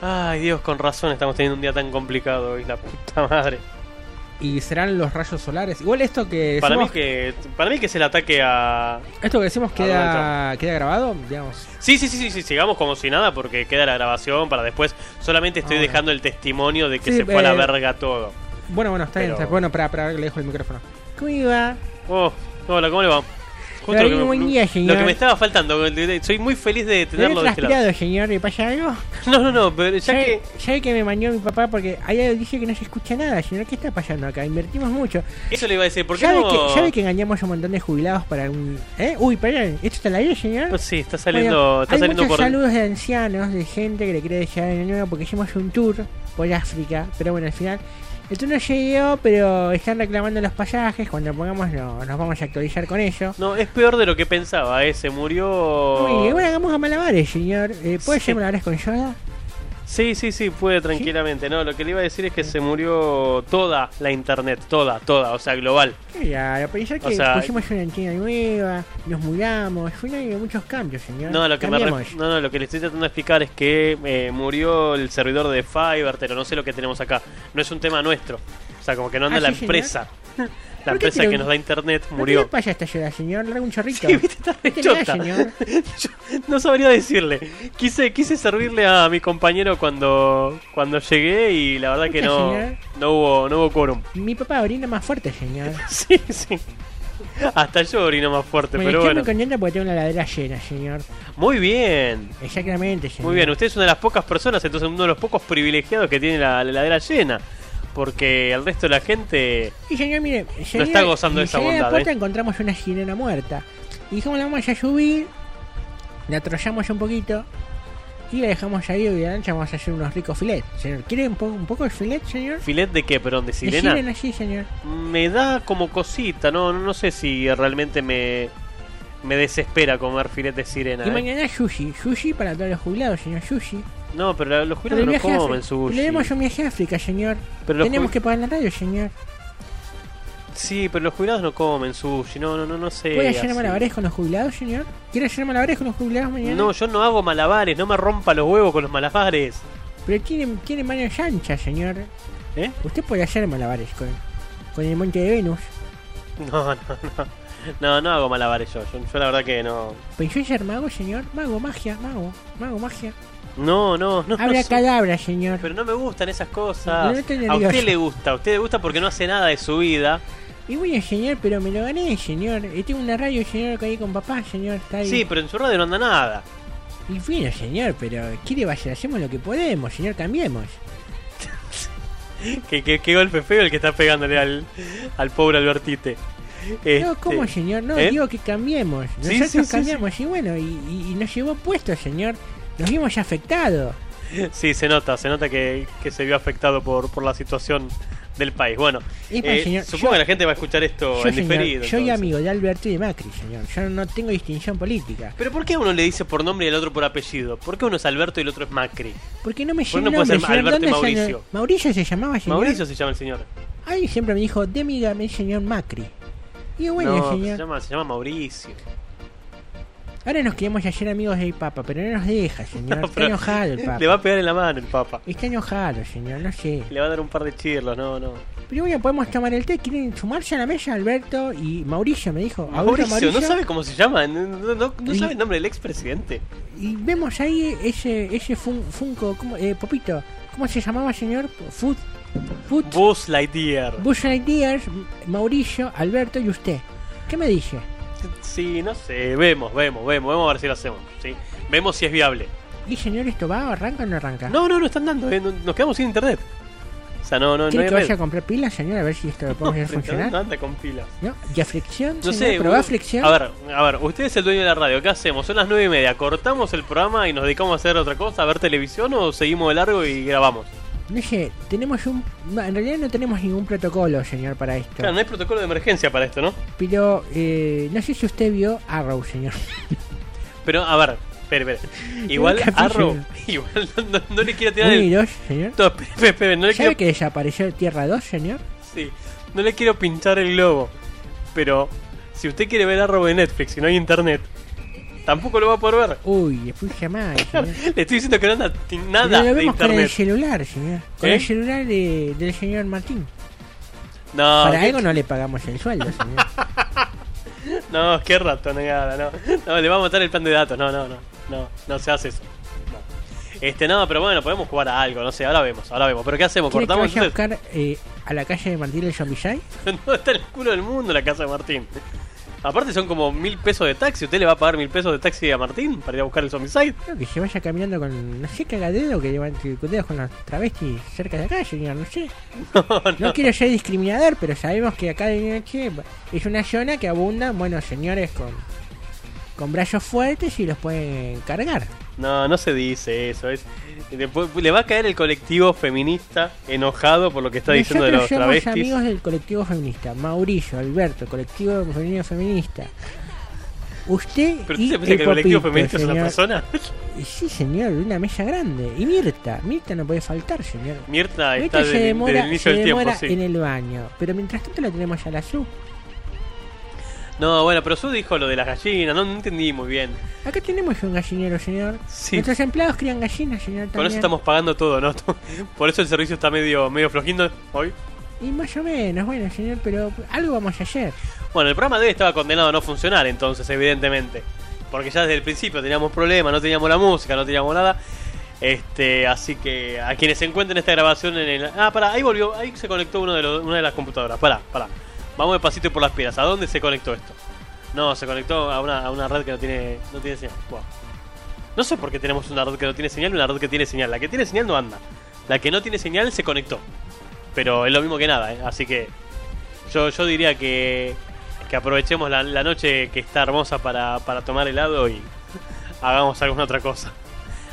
Ay, Dios, con razón estamos teniendo un día tan complicado hoy, la puta madre.
Y serán los rayos solares. Igual esto que
Para mí que, para mí que es el ataque a...
esto que decimos queda, queda grabado, digamos.
Sí, sí, sí, sí, sigamos como si nada porque queda la grabación para después. Solamente estoy
Ah,
dejando el testimonio de que se fue a la
eh,
verga todo.
Bueno, bueno, está bien,
Pero-
está- bueno, para, para que le dejo el micrófono. ¿Cómo iba?
Oh, hola, ¿cómo le va? Lo,
buen
me,
día,
lo
señor.
que me estaba faltando. Soy muy feliz de
¿Le he
tenerlo de este lado.
transpirado, señor? ¿Le pasa algo?
No, no, no, pero ya
¿Sabe,
que.
sabe que me mandó mi papá? Porque allá dice que no se escucha nada, señor. ¿Qué está pasando acá? Invertimos mucho.
Eso le iba a decir, ¿por qué
¿Sabe,
no.?
que, ¿Sabe que engañamos a un montón de jubilados para un... ¿Eh? Uy, perdón, ¿esto está al aire, señor?
Pues sí, está saliendo,
Bueno,
está
hay
saliendo
muchos
por.
saludos de ancianos, de gente que le quiere desear año nuevo porque hicimos un tour por África, pero bueno, al final el tour no llegó, pero están reclamando los pasajes, cuando pongamos no, nos vamos a actualizar con ello.
No, es peor de lo que pensaba, ¿eh? Se murió.
Uy, bueno, hagamos a malabares, señor. Eh, ¿Puede
Sí.
ser malabares con Yoda?
Sí, sí, sí, puede tranquilamente. No, lo que le iba a decir es que se murió toda la internet, toda, toda, o sea, global.
Ya, a pensar que
O sea-
pusimos una antena nueva, nos mudamos, fue un año de muchos cambios, señor.
No, lo que me no, no, lo que le estoy tratando de explicar es que eh, murió el servidor de Fiverr, pero no sé lo que tenemos acá. No es un tema nuestro. O sea, como que no anda
Ah,
la
sí, señor.
La
¿Por qué
empresa que
un-
nos da internet
¿No
murió.
¿Qué pasa esta señor? Larga un chorrito.
Sí, viste, está re
¿Qué le señor?
Yo no sabría decirle. Quise, quise servirle a mi compañero cuando, cuando llegué y la verdad que no, no hubo, no hubo quórum.
Mi papá orina más fuerte, señor.
Sí, sí. Hasta yo orino más fuerte,
Bueno,
pero
estoy
bueno.
muy contenta porque tengo una ladera llena, señor.
Muy bien.
Exactamente, señor.
Muy bien, usted es una de las pocas personas, entonces uno de los pocos privilegiados que tiene la la heladera llena. Porque el resto de la gente.
Y señor, mire, señor,
está gozando de esa
señor, en la
bondad,
puerta
¿eh?
encontramos una sirena muerta. Y dijimos, la vamos a subir, la trollamos un poquito y la dejamos ahí y de la lancha vamos a hacer unos ricos filets. Señor, ¿quiere un, poco un poco de filet, señor?
¿Filet de qué? Perdón, de
De
sirena.
sirena, sí, señor.
Me da como cosita, no, no sé si realmente me, me desespera comer filet de sirena.
Y
¿eh?
mañana sushi, sushi para todos los jubilados, señor, sushi.
No, pero los jubilados no comen sushi.
Le demos un viaje a África, señor.
Pero
Tenemos que pagar la radio, señor.
Sí, pero los jubilados no comen sushi, no, no, no, no sé.
¿Puede hacer malabares con los jubilados, señor? ¿Quiere hacer malabares con los jubilados mañana?
No, yo no hago malabares, no me rompa los huevos con los malabares.
Pero tiene, tiene manos anchas, señor.
¿Eh?
Usted puede hacer malabares con, con el monte de Venus.
No, no, no. No, no hago malabares yo. Yo, yo la verdad que no.
¿Pensó en ser mago, señor? Mago, magia, mago, mago, magia.
No, no, no.
Habla
no
cadabra, señor.
Pero no me gustan esas cosas.
No
a usted le gusta, a usted le gusta porque no hace nada de su vida.
Y bueno, señor, pero me lo gané, señor. Tengo una radio, señor, que ahí con papá, señor. Está ahí.
Sí, pero en su radio no anda nada.
Y bueno, señor, pero ¿qué le va a hacer? Hacemos lo que podemos, señor, cambiemos.
Qué, qué- qué golpe feo el que está pegándole al, al pobre Albertite.
No,
Este,
¿cómo, señor? No,
¿eh?
digo que cambiemos. Nosotros
sí, sí,
cambiamos y bueno, y, y- y nos llevó puesto, señor. Nos vimos afectados.
Sí, se nota, se nota que, que se vio afectado por, por la situación del país. Bueno,
Es más,
eh,
señor,
supongo
yo-
que la gente va a escuchar esto
Yo,
en
señor,
diferido.
yo soy amigo de Alberto y de Macri, señor. Yo no tengo distinción política.
Pero ¿por qué uno le dice por nombre y al otro por apellido? ¿Por qué uno es Alberto y el otro es Macri?
Porque no me
¿Por
llega
no puede
nombre,
ser
señor.
Alberto y
¿Dónde se-
Mauricio?
Mauricio se llamaba, señor.
Mauricio se llama el señor.
Ay, siempre me dijo, de mi señor Macri. Y yo, bueno,
no,
señor.
se llama, se llama Mauricio.
Ahora nos queremos hacer amigos del Papa, pero no nos deja, señor.
No,
Está enojado el Papa.
Le va a pegar en la mano el Papa.
Está enojado, señor, no sé.
Le va a dar un par de chirlos, no, no.
Pero bueno, podemos tomar el té. ¿Quieren sumarse a la mesa, Alberto y Mauricio? Me dijo. Alberto,
Mauricio, ¿no sabe cómo se llama? ¿No, no, no- no
Y-
sabe el nombre del expresidente?
Y vemos ahí ese ese fun- Funko, ¿cómo, eh, Popito. ¿Cómo se llamaba, señor? Food. Food.
Buzz Lightyear.
Bush Lightyear, Mauricio, Alberto y usted. ¿Qué me dice?
Sí, no sé, vemos, vemos, vemos, vamos a ver si lo hacemos. ¿sí? Vemos si es viable.
¿Y señor, esto va? ¿Arranca o no arranca?
No, no, no están dando, eh, no- nos quedamos sin internet. O sea, no, no, no
¿Quiere
hay
que vaya a comprar pilas, señor? A ver si esto lo podemos hacer
No,
funcionar.
no anda con pilas.
¿No? ¿Y a fricción?
No
señor?
sé,
¿Probá fricción?
A ver, a ver, usted es el dueño de la radio, ¿qué hacemos? Son las nueve y media, ¿cortamos el programa y nos dedicamos a hacer otra cosa, a ver televisión o seguimos de largo y grabamos?
No sé, tenemos un... no, En realidad no tenemos ningún protocolo, señor, para esto.
Claro, no hay protocolo de emergencia para esto, ¿no?
Pero eh, no sé si usted vio Arrow, señor.
Pero, a ver, espere, espere. Igual. Arrow, igual no, le quiero tirar el...
dos, señor.
No, espere, espere, espere, no le
¿Sabe
quiero...
que desapareció Tierra 2, señor?
Sí, no le quiero pinchar el globo. Pero, si usted quiere ver Arrow de Netflix y no hay internet, tampoco lo va a poder ver.
Uy, después señor.
Le estoy diciendo que no anda nada
lo
de
vemos con el
internet.
celular, señor. Con
¿Eh?
el celular de- del señor Martín.
No,
Para algo no le pagamos el sueldo, señor.
No, qué ratonegada, no. No, le va a matar el plan de datos, no, no, no. No, no se hace eso. No. Este, no, pero bueno, podemos jugar a algo, no sé, ahora vemos, ahora vemos. ¿Pero qué hacemos?
¿Quiere que
¿Cortamos
vaya a buscar eh, a la calle de Martín el Zombicide?
No está en el culo del mundo la casa de Martín. Aparte son como mil pesos de taxi. ¿Usted le va a pagar mil pesos de taxi a Martín para ir a buscar el zombicide?
Creo que se vaya caminando con, no sé, cagadero, que llevan dedos con los travestis cerca de acá, señor, no sé.
No, no.
No quiero ser discriminador, pero sabemos que acá de noche es una zona que abunda, bueno, señores con, con brazos fuertes y los pueden cargar.
No, no se dice eso. Es, después le va a caer el colectivo feminista enojado por lo que está diciendo de los
somos
travestis.
amigos del colectivo feminista. Mauricio, Alberto, colectivo femenino feminista. Usted
¿Pero
y
usted piensa que el colectivo feminista es una
señor.
persona?
Sí, señor, de una mesa grande. Y Mirta, Mirta no puede faltar, señor.
Mirta está
Mirta
desde,
se demora,
desde el inicio
se
del tiempo,
demora
sí.
en el baño. Pero mientras tanto la tenemos a la Su.
No, bueno, pero Su dijo lo de las gallinas, no, no entendí muy bien.
Acá tenemos un gallinero, señor.
Sí.
Nuestros empleados crían gallinas, señor. También.
eso estamos pagando todo, ¿no? Por eso el servicio está medio, medio flojindo hoy.
Y más o menos, bueno, señor, pero algo vamos a hacer.
Bueno, el programa de hoy estaba condenado a no funcionar entonces, evidentemente. Porque ya desde el principio teníamos problemas, no teníamos la música, no teníamos nada. Este, así que a quienes se encuentren esta grabación en el... Ah, pará, ahí volvió, ahí se conectó uno de los- una de las computadoras. Pará, pará. Vamos despacito por las piedras. ¿A dónde se conectó esto? No, se conectó a una, a una red que no tiene, no tiene señal. No sé por qué tenemos una red que no tiene señal y una red que tiene señal. La que tiene señal no anda. La que no tiene señal se conectó. Pero es lo mismo que nada, ¿eh? Así que yo, yo diría que, que aprovechemos la, la noche que está hermosa para, para tomar helado y hagamos alguna otra cosa.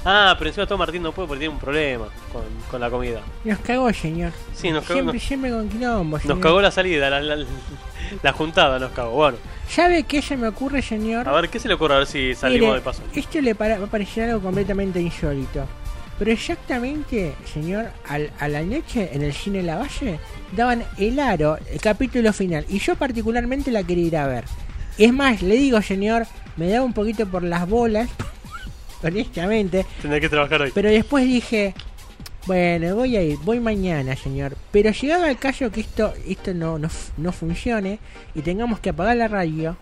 Ah, pero encima todo Martín no puede porque tiene un problema con, con la comida.
Nos cagó, señor.
Sí, nos cagó,
Siempre,
nos,
siempre con quilombo, señor.
nos cagó la salida, la, la, la juntada nos cagó. Bueno,
¿Sabe qué se me ocurre, señor?
a ver, ¿qué se le ocurre a ver si salimos
Mire,
de paso?
Esto le para- va a parecer algo completamente insólito. Pero exactamente, señor, al, a la noche en el cine La Valle daban el aro, el capítulo final. Y yo particularmente la quería ir a ver. Es más, le digo, señor, me daba un poquito por las bolas, honestamente.
Tendré que trabajar hoy.
Pero después dije, bueno, voy a ir, voy mañana, señor. Pero llegado al caso que esto, esto no, no, no funcione y tengamos que apagar la radio,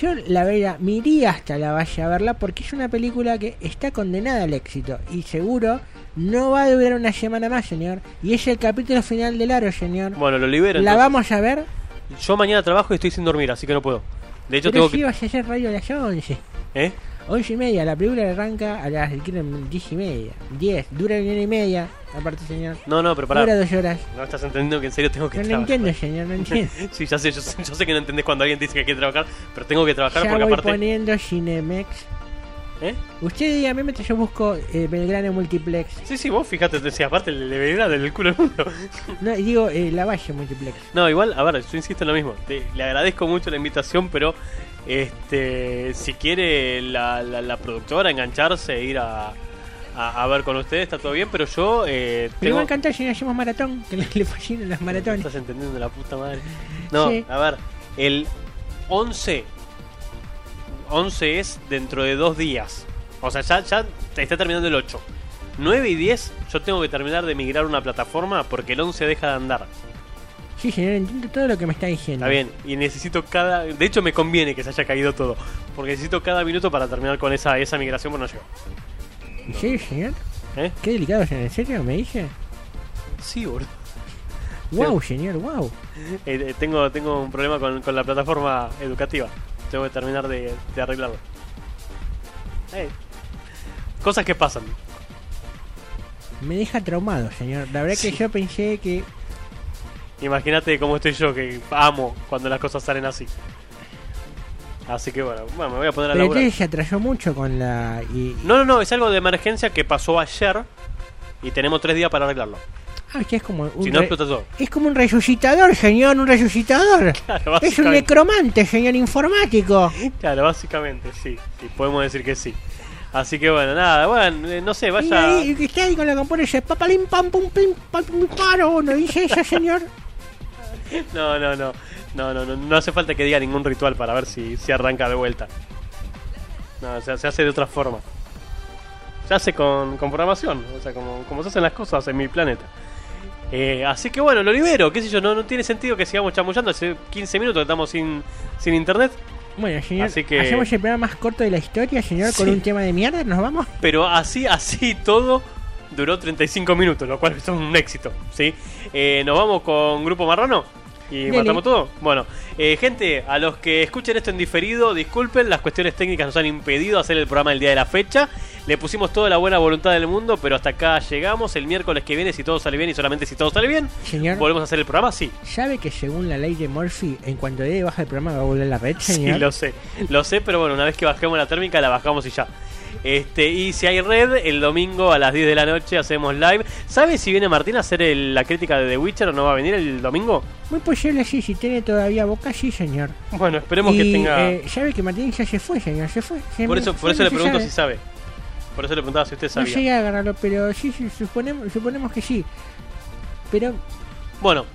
yo la verdad me iría hasta la valle a verla porque es una película que está condenada al éxito y seguro no va a durar una semana más, señor. Y es el capítulo final del aro, señor.
Bueno, lo libero.
¿La
entonces.
vamos a ver?
Yo mañana trabajo y estoy sin dormir, así que no puedo. De hecho,
Pero
tengo
si
que.
vas a hacer radio a las 11.
¿Eh?
11 y media, la película arranca a las quieren 10 y media. 10, dura una hora y media, aparte, señor.
No, no, pero pará.
Dura dos horas.
No estás entendiendo que en serio tengo que
No
trabajar.
entiendo, señor, no entiendo.
Sí, ya sé, yo, sé, yo sé que no entendés cuando alguien dice que hay que trabajar, pero tengo que trabajar
ya
porque
voy
aparte.
poniendo Cinemex.
¿Eh?
Usted dígame mientras yo busco eh, Belgrano Multiplex.
Sí, sí, vos fíjate, decía, aparte el de Belgrano del culo del mundo.
No, digo, eh, La Valle Multiplex.
No, igual, a ver, yo insisto en lo mismo. Te- le agradezco mucho la invitación, pero este si quiere la, la, la productora engancharse e ir a, a, a ver con ustedes, está todo bien, pero yo eh,
Me
tengo...
a encantar si no hacemos maratón, que le, le fascinan las
¿Me
maratones.
estás entendiendo la puta madre? No,
Sí.
a ver, el 11... 11 es dentro de dos días. O sea, ya, ya está terminando el 8. 9 y 10 yo tengo que terminar de migrar una plataforma porque el 11 deja de andar.
Sí, señor, entiendo todo lo que me está diciendo.
Está bien, y necesito cada... De hecho me conviene que se haya caído todo. Porque necesito cada minuto para terminar con esa, esa migración, pero no llego.
¿En serio, señor?
¿Eh?
Qué delicado, señor. ¿En serio me dice?
Sí, boludo.
Wow, señor, wow.
Eh, eh, tengo, tengo un problema con, con la plataforma educativa. Tengo que terminar de, de arreglarlo. Eh, Cosas que pasan.
Me deja traumado, señor. La verdad
Sí.
que yo pensé que...
Imagínate cómo estoy yo, que amo cuando las cosas salen así. Así que bueno, bueno, me voy a poner a
Pero
laburar.
entonces se atrasó mucho con la... Y...
No, no, no, es algo de emergencia que pasó ayer y tenemos tres días para arreglarlo.
Ah, es como un...
Si no,
re-
explota todo.
Es como un resucitador, señor, un resucitador.
Claro,
Es un necromante, señor informático.
Claro, básicamente, sí. sí. Podemos decir que sí. Así que bueno, nada, bueno, eh, no sé,
Y
vaya.
ahí, que está ahí con la compone ese papalim pam pum pim pam pum paro, ¿no dice eso, señor?
No, no, no. No, no, no, no hace falta que diga ningún ritual para ver si, si arranca de vuelta. No, o sea, se hace de otra forma. Se hace con, con programación, o sea, como, como se hacen las cosas en mi planeta. Eh, así que bueno, lo libero, qué sé yo, no, no tiene sentido que sigamos chamullando. Hace 15 minutos que estamos sin, sin internet.
Bueno, señor,
Así que-
hacemos el programa más corto de la historia, señor, con un tema de mierda, ¿nos vamos?
Pero así, así todo duró 35 minutos, lo cual es un éxito, ¿sí? Eh, Nos vamos con Grupo Marrano y
Dele.
matamos todo. Bueno, eh, gente, a los que escuchen esto en diferido, disculpen, las cuestiones técnicas nos han impedido hacer el programa el día de la fecha. Le pusimos toda la buena voluntad del mundo, pero hasta acá llegamos. El miércoles que viene, si todo sale bien y solamente si todo sale bien,
Señor,
volvemos a hacer el programa, sí.
¿sabe que según la ley de Murphy, en cuanto dé de baja el programa va a volver la red, señor?
Sí, lo sé. Lo sé, pero bueno, una vez que bajemos la térmica, la bajamos y ya. Este, y si hay red, el domingo a las 10 de la noche hacemos live. ¿Sabe si viene Martín a hacer el- la crítica de The Witcher o no va a venir el domingo?
Muy posible, sí, si tiene todavía boca, sí, señor.
Bueno, esperemos
y,
que tenga.
eh, ¿Sabe que Martín ya se fue, señor? Se fue. se
por eso, por eso le pregunto
sabe.
si sabe. Por eso le preguntaba si usted
No
sabía.
llegué a agarrarlo, pero sí, sí, suponemos, suponemos que sí. Pero,
Bueno,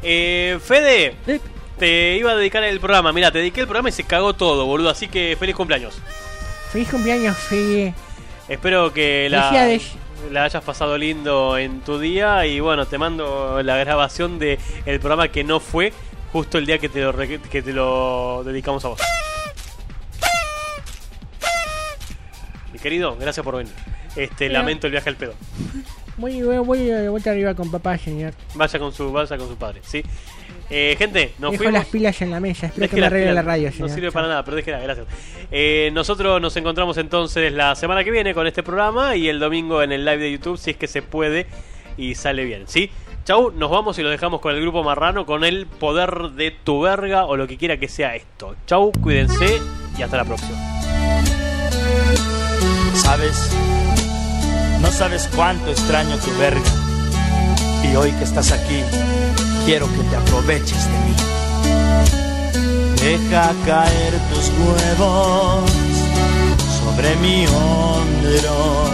eh, Fede,
eh,
te iba a dedicar el programa. Mira, te dediqué el programa y se cagó todo, boludo. Así que feliz cumpleaños.
feliz cumpleaños, Fede.
Espero que la, la hayas pasado lindo en tu día y bueno, te mando la grabación de el programa que no fue justo el día que te lo, que te lo dedicamos a vos. Querido, gracias por venir. Este,
Mira.
lamento el viaje al pedo.
Voy, de vuelta arriba con papá, señor.
Vaya con su, vaya con su padre, ¿sí? Eh, gente, nos
Dejo
fuimos.
las pilas en la mesa. Espero
Deje
que me arregle la radio, señor.
No sirve para nada, pero déjela, gracias. Eh, nosotros nos encontramos entonces la semana que viene con este programa y el domingo en el live de YouTube, si es que se puede y sale bien, ¿sí? Chau, nos vamos y lo dejamos con el grupo marrano, con el poder de tu verga o lo que quiera que sea esto. Chau, cuídense y hasta la próxima.
Sabes, no sabes cuánto extraño tu verga. Y hoy que estás aquí, quiero que te aproveches de mí. Deja caer tus huevos sobre mi hombro.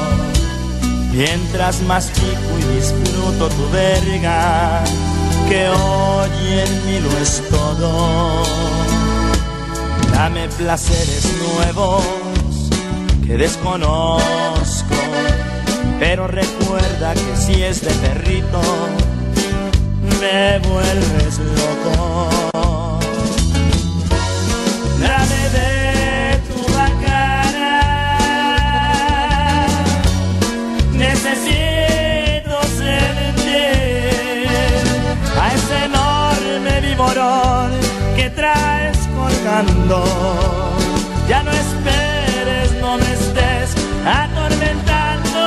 Mientras mastico y disfruto tu verga, que hoy en mí lo es todo. Dame placeres nuevos que desconozco, pero recuerda que si es de perrito, me vuelves loco. Dame de tu bacana, necesito sentir a ese enorme viborón que traes colgando. Ya no estés atormentando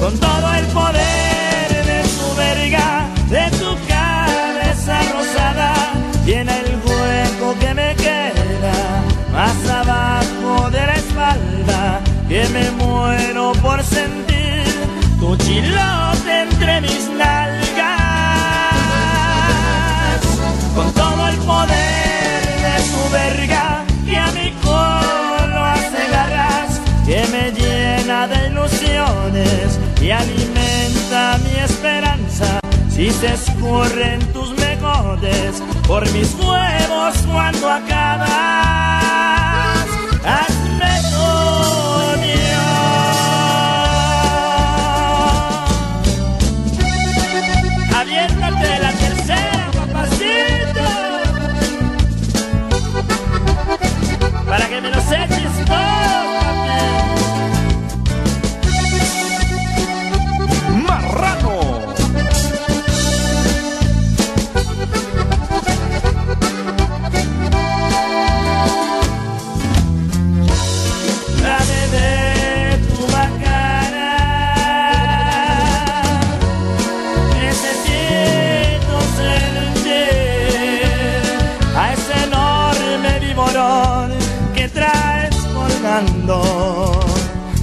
con todo el poder de tu verga, de tu cabeza rosada, llena el hueco que me queda más abajo de la espalda, que me muero por sentir tu chilón. Y alimenta mi esperanza. Si se escurren tus mejores por mis huevos cuando acabas,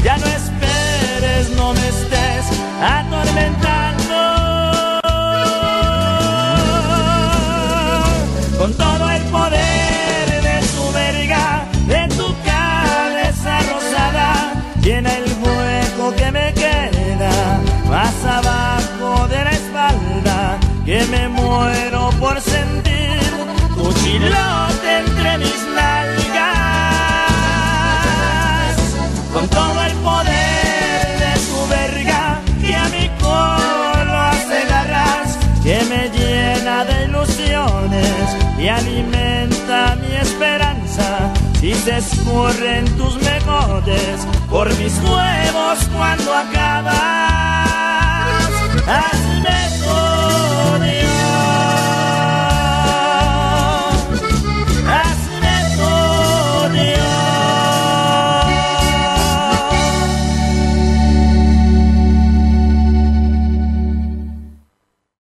Ya no esperes, no me estés atormentando. Con todo el poder de tu verga, de tu cabeza rosada, llena el hueco que me queda más abajo de la espalda, que me muero por sentir tu chilote alimenta mi esperanza y se escurren tus mejores por mis huevos cuando acabas. Hazme todo